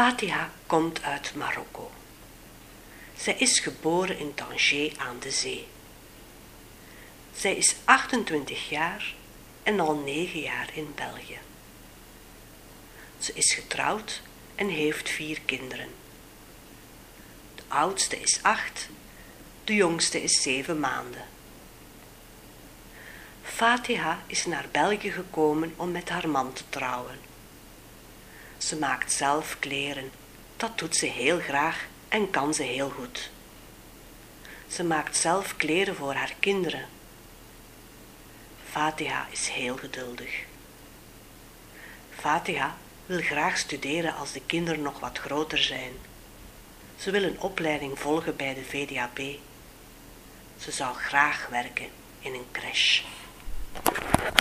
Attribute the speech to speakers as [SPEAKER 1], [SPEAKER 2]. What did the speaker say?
[SPEAKER 1] Fatiha komt uit Marokko. Zij is geboren in Tanger aan de zee. Zij is 28 jaar en al 9 jaar in België. Ze is getrouwd en heeft vier kinderen. De oudste is acht, de jongste is zeven maanden. Fatiha is naar België gekomen om met haar man te trouwen. Ze maakt zelf kleren, dat doet ze heel graag en kan ze heel goed. Ze maakt zelf kleren voor haar kinderen. Fatiha is heel geduldig. Fatiha wil graag studeren als de kinderen nog wat groter zijn. Ze wil een opleiding volgen bij de VDAB. Ze zou graag werken in een crash.